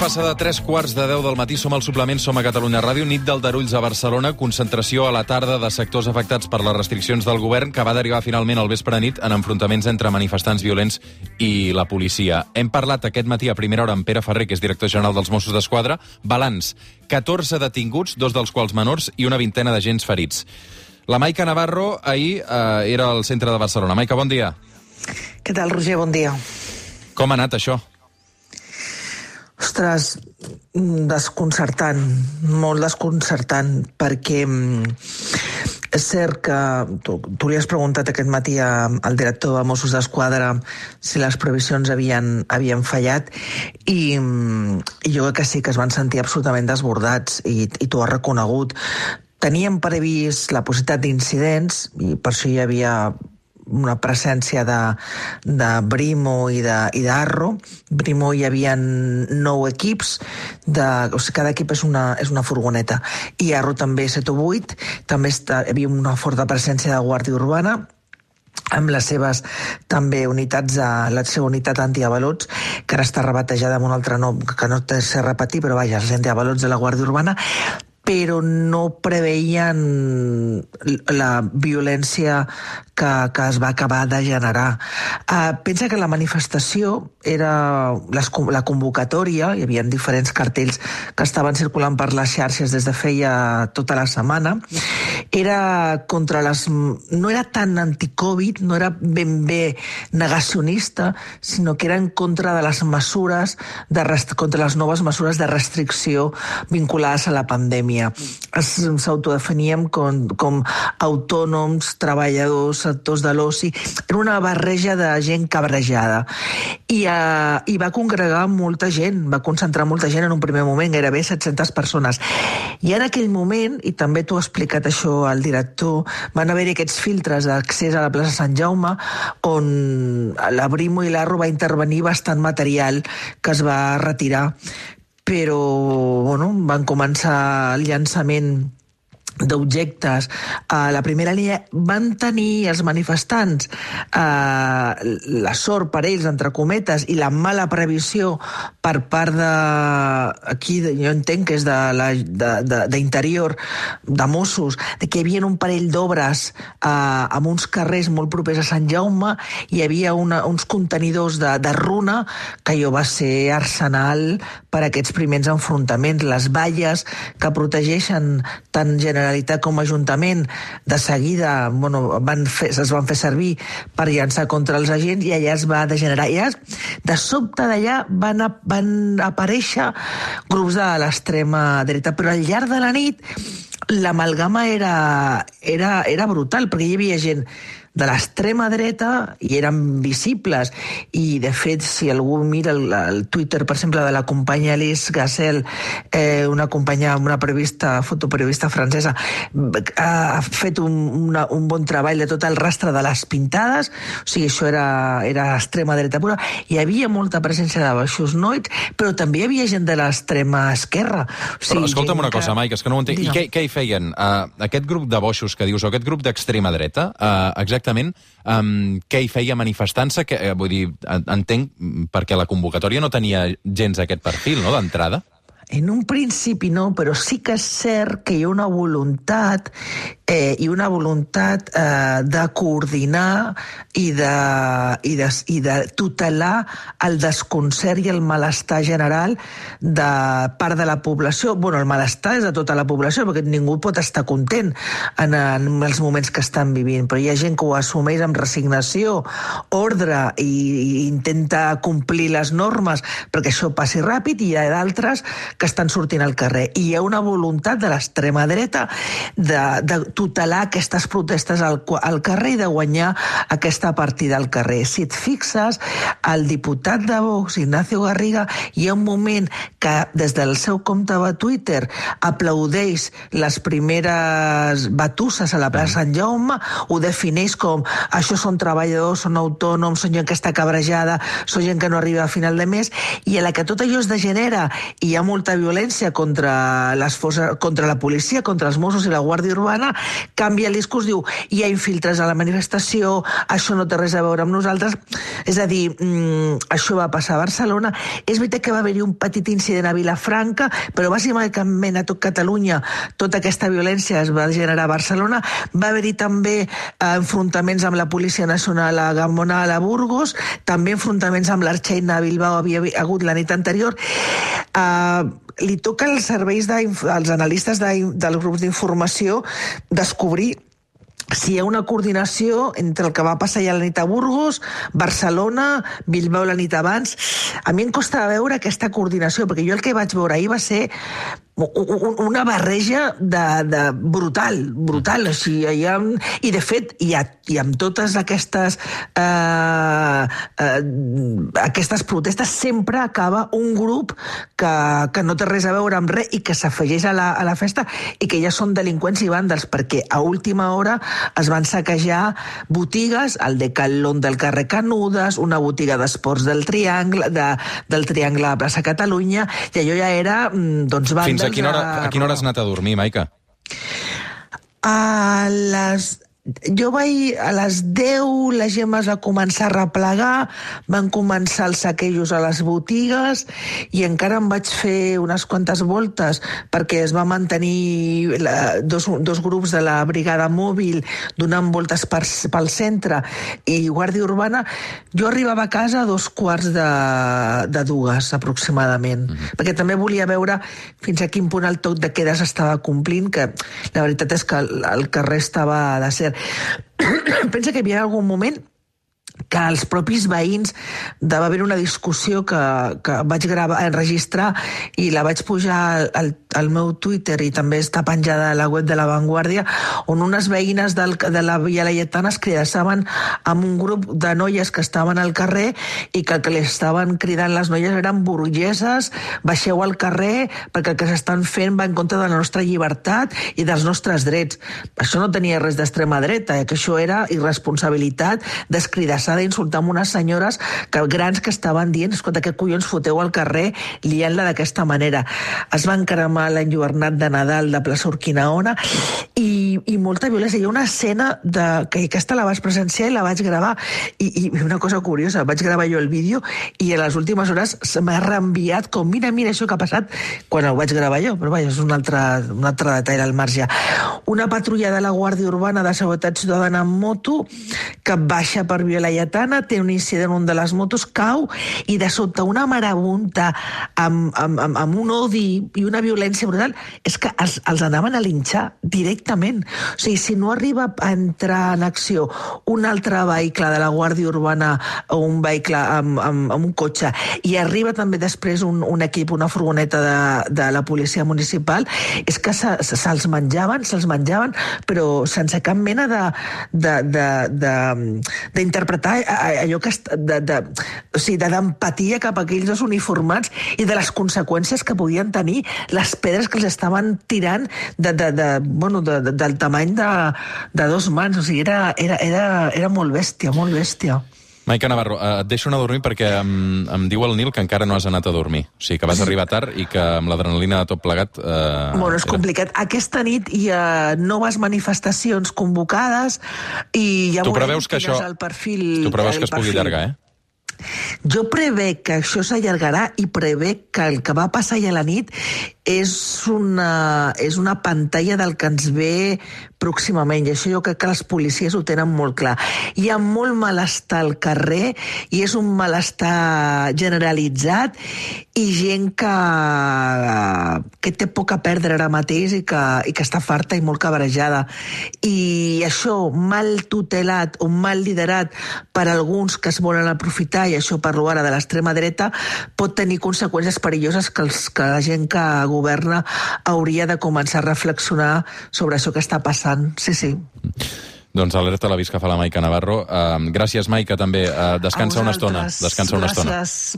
passa de 3 quarts de 10 del matí. Som al suplement, som a Catalunya Ràdio. Nit del Darulls a Barcelona. Concentració a la tarda de sectors afectats per les restriccions del govern que va derivar finalment al vespre nit en enfrontaments entre manifestants violents i la policia. Hem parlat aquest matí a primera hora amb Pere Ferrer, que és director general dels Mossos d'Esquadra. Balanç, 14 detinguts, dos dels quals menors, i una vintena d'agents ferits. La Maica Navarro ahir eh, era al centre de Barcelona. Maica, bon dia. Què tal, Roger? Bon dia. Com ha anat això? Ostres, mm, desconcertant, molt desconcertant, perquè mm, és cert que tu, tu li has preguntat aquest matí a, al director de Mossos d'Esquadra si les previsions havien, havien fallat i, mm, i jo crec que sí que es van sentir absolutament desbordats i, i tu has reconegut. Teníem previst la possibilitat d'incidents i per això hi havia una presència de, de Brimo i d'Arro. Brimo hi havia nou equips, de, o sigui, cada equip és una, és una furgoneta. I Arro també 7 o 8, també està, hi havia una forta presència de Guàrdia Urbana, amb les seves també unitats, de, la seva unitat antiavalots, que ara està rebatejada amb un altre nom que no té ser repetir, però vaja, els antiavalots de la Guàrdia Urbana, però no preveien la violència que, que es va acabar de generar. Uh, pensa que la manifestació era les, la convocatòria, hi havia diferents cartells que estaven circulant per les xarxes des de feia tota la setmana, era contra les... no era tan anticovid, no era ben bé negacionista, sinó que era en contra de les mesures, de contra les noves mesures de restricció vinculades a la pandèmia. S'autodefiníem com, com autònoms, treballadors, sectors de l'oci, era una barreja de gent cabrejada. I, uh, I va congregar molta gent, va concentrar molta gent en un primer moment, gairebé 700 persones. I en aquell moment, i també t'ho ha explicat això al director, van haver-hi aquests filtres d'accés a la plaça Sant Jaume, on la Brimo i l'Arro va intervenir bastant material que es va retirar però bueno, van començar el llançament d'objectes. A la primera línia van tenir els manifestants eh, la sort per ells, entre cometes, i la mala previsió per part de... aquí jo entenc que és d'interior, de, de, de, Mossos, de que hi havia un parell d'obres eh, amb uns carrers molt propers a Sant Jaume, hi havia una, uns contenidors de, de runa que jo va ser arsenal per aquests primers enfrontaments, les valles que protegeixen tant general Generalitat com Ajuntament de seguida bueno, van fer, es van fer servir per llançar contra els agents i allà es va degenerar. I de sobte d'allà van, a, van aparèixer grups de l'extrema dreta, però al llarg de la nit l'amalgama era, era, era brutal, perquè hi havia gent de l'extrema dreta i eren visibles. I, de fet, si algú mira el, el Twitter, per exemple, de la companya Alice Gassel, eh, una companya, una periodista, fotoperiodista francesa, ha fet un, una, un bon treball de tot el rastre de les pintades, o sigui, això era, era extrema dreta pura. Hi havia molta presència de baixos noits, però també hi havia gent de l'extrema esquerra. O sigui, però escolta'm una cosa, Maica, és que no ho entenc. I què, què hi feien? Uh, aquest grup de boixos que dius, o aquest grup d'extrema dreta, uh, exactament exactament um, què hi feia manifestant-se, eh, vull dir, entenc perquè la convocatòria no tenia gens aquest perfil, no?, d'entrada. En un principi no, però sí que és cert que hi ha una voluntat eh, i una voluntat eh, de coordinar i de, i, de, i de tutelar el desconcert i el malestar general de part de la població. bueno, el malestar és de tota la població, perquè ningú pot estar content en, en els moments que estan vivint, però hi ha gent que ho assumeix amb resignació, ordre i, i intenta complir les normes perquè això passi ràpid, i hi ha d'altres que estan sortint al carrer. I hi ha una voluntat de l'extrema dreta de, de tutelar aquestes protestes al, al carrer i de guanyar aquesta partida al carrer. Si et fixes, el diputat de Vox, Ignacio Garriga, hi ha un moment que des del seu compte de Twitter aplaudeix les primeres batusses a la plaça Sant Jaume, ho defineix com això són treballadors, són autònoms, són gent que està cabrejada, són gent que no arriba a final de mes, i a la que tot allò es degenera i hi ha molta molta violència contra, les forces, contra la policia, contra els Mossos i la Guàrdia Urbana, canvia el discurs, diu hi ha infiltres a la manifestació, això no té res a veure amb nosaltres. És a dir, mm, això va passar a Barcelona. És veritat que va haver-hi un petit incident a Vilafranca, però bàsicament a tot Catalunya tota aquesta violència es va generar a Barcelona. Va haver-hi també eh, enfrontaments amb la Policia Nacional a Gamonal, a Burgos, també enfrontaments amb l'Arxeina a Bilbao havia hagut la nit anterior. Uh, li toca als serveis de, als analistes de, dels grups d'informació descobrir si hi ha una coordinació entre el que va passar ja la nit a Burgos, Barcelona, Bilbao la nit abans. A mi em costa veure aquesta coordinació, perquè jo el que vaig veure ahir va ser una barreja de, de brutal, brutal. O sigui, hi ha, I, de fet, hi ha, i amb totes aquestes, eh, eh, aquestes protestes sempre acaba un grup que, que no té res a veure amb res i que s'afegeix a, la, a la festa i que ja són delinqüents i vàndals, perquè a última hora es van saquejar botigues, el Decathlon del carrer Canudes, una botiga d'esports del Triangle, de, del Triangle a Plaça Catalunya, i allò ja era, mm, doncs, vàndals A quina hora, a quina hora has anat a dormir, Maica? A les jo vaig, a les 10 la gent es va començar a replegar, van començar els saquejos a les botigues i encara em vaig fer unes quantes voltes perquè es va mantenir la, dos, dos grups de la brigada mòbil donant voltes per, pel centre i Guàrdia Urbana. Jo arribava a casa a dos quarts de, de dues, aproximadament, mm -hmm. perquè també volia veure fins a quin punt el toc de quedes estava complint, que la veritat és que el, el carrer estava de ser Pensa que hi havia algun moment que els propis veïns de, va haver una discussió que, que vaig gravar, enregistrar i la vaig pujar al, al meu Twitter i també està penjada a la web de La Vanguardia on unes veïnes del, de la Via Laietana es cridassaven amb un grup de noies que estaven al carrer i que el que li estaven cridant les noies eren burgueses, baixeu al carrer perquè el que s'estan fent va en contra de la nostra llibertat i dels nostres drets. Això no tenia res d'extrema dreta, eh? que això era irresponsabilitat d'escridassar d'insultar amb unes senyores que, grans que estaven dient escolta, què collons foteu al carrer liant-la d'aquesta manera. Es van cremar l'enlluernat de Nadal de Plaça Urquinaona i, i molta violència. Hi ha una escena de, que aquesta la vaig presenciar i la vaig gravar i, i una cosa curiosa, vaig gravar jo el vídeo i a les últimes hores se m'ha reenviat com mira, mira això que ha passat quan el vaig gravar jo, però vaja, és un altre, un altre detall al marge. Una patrulla de la Guàrdia Urbana de Seguretat Ciutadana en moto que baixa per Via Laietana, té un incident on de les motos, cau i de sota una marabunta amb, amb, amb, amb un odi i una violència brutal, és que els, els anaven a linxar directament. O sigui, si no arriba a entrar en acció un altre vehicle de la Guàrdia Urbana o un vehicle amb, amb, amb un cotxe i arriba també després un, un equip, una furgoneta de, de la policia municipal, és que se'ls se, se menjaven, se'ls menjaven, però sense cap mena de, de, de, de, d'interpretar allò que de, de, o sigui, d'empatia cap a aquells dos uniformats i de les conseqüències que podien tenir les pedres que els estaven tirant de, de, de, bueno, de, de, del tamany de, de dos mans. O sigui, era, era, era, era molt bèstia, molt bèstia. Maica Navarro, eh, et deixo anar a dormir perquè em, em diu el Nil que encara no has anat a dormir. O sigui, que vas arribar tard i que amb l'adrenalina de tot plegat... Eh, bueno, és era... complicat. Aquesta nit hi ha noves manifestacions convocades i ja tu veurem quin això... és el perfil... Tu preveus que es pugui allargar, eh? Jo prevé que això s'allargarà i prevé que el que va passar ahir a la nit és una, és una pantalla del que ens ve pròximament, i això jo crec que les policies ho tenen molt clar. Hi ha molt malestar al carrer i és un malestar generalitzat i gent que, que té poc a perdre ara mateix i que, i que està farta i molt cabrejada. I això, mal tutelat o mal liderat per alguns que es volen aprofitar, i això parlo ara de l'extrema dreta, pot tenir conseqüències perilloses que, els, que la gent que governa hauria de començar a reflexionar sobre això que està passant. Sí, sí. Doncs alerta l'avís que fa la Maica Navarro. Uh, gràcies, Maica, també. Uh, descansa una estona. Descansa una gràcies. estona.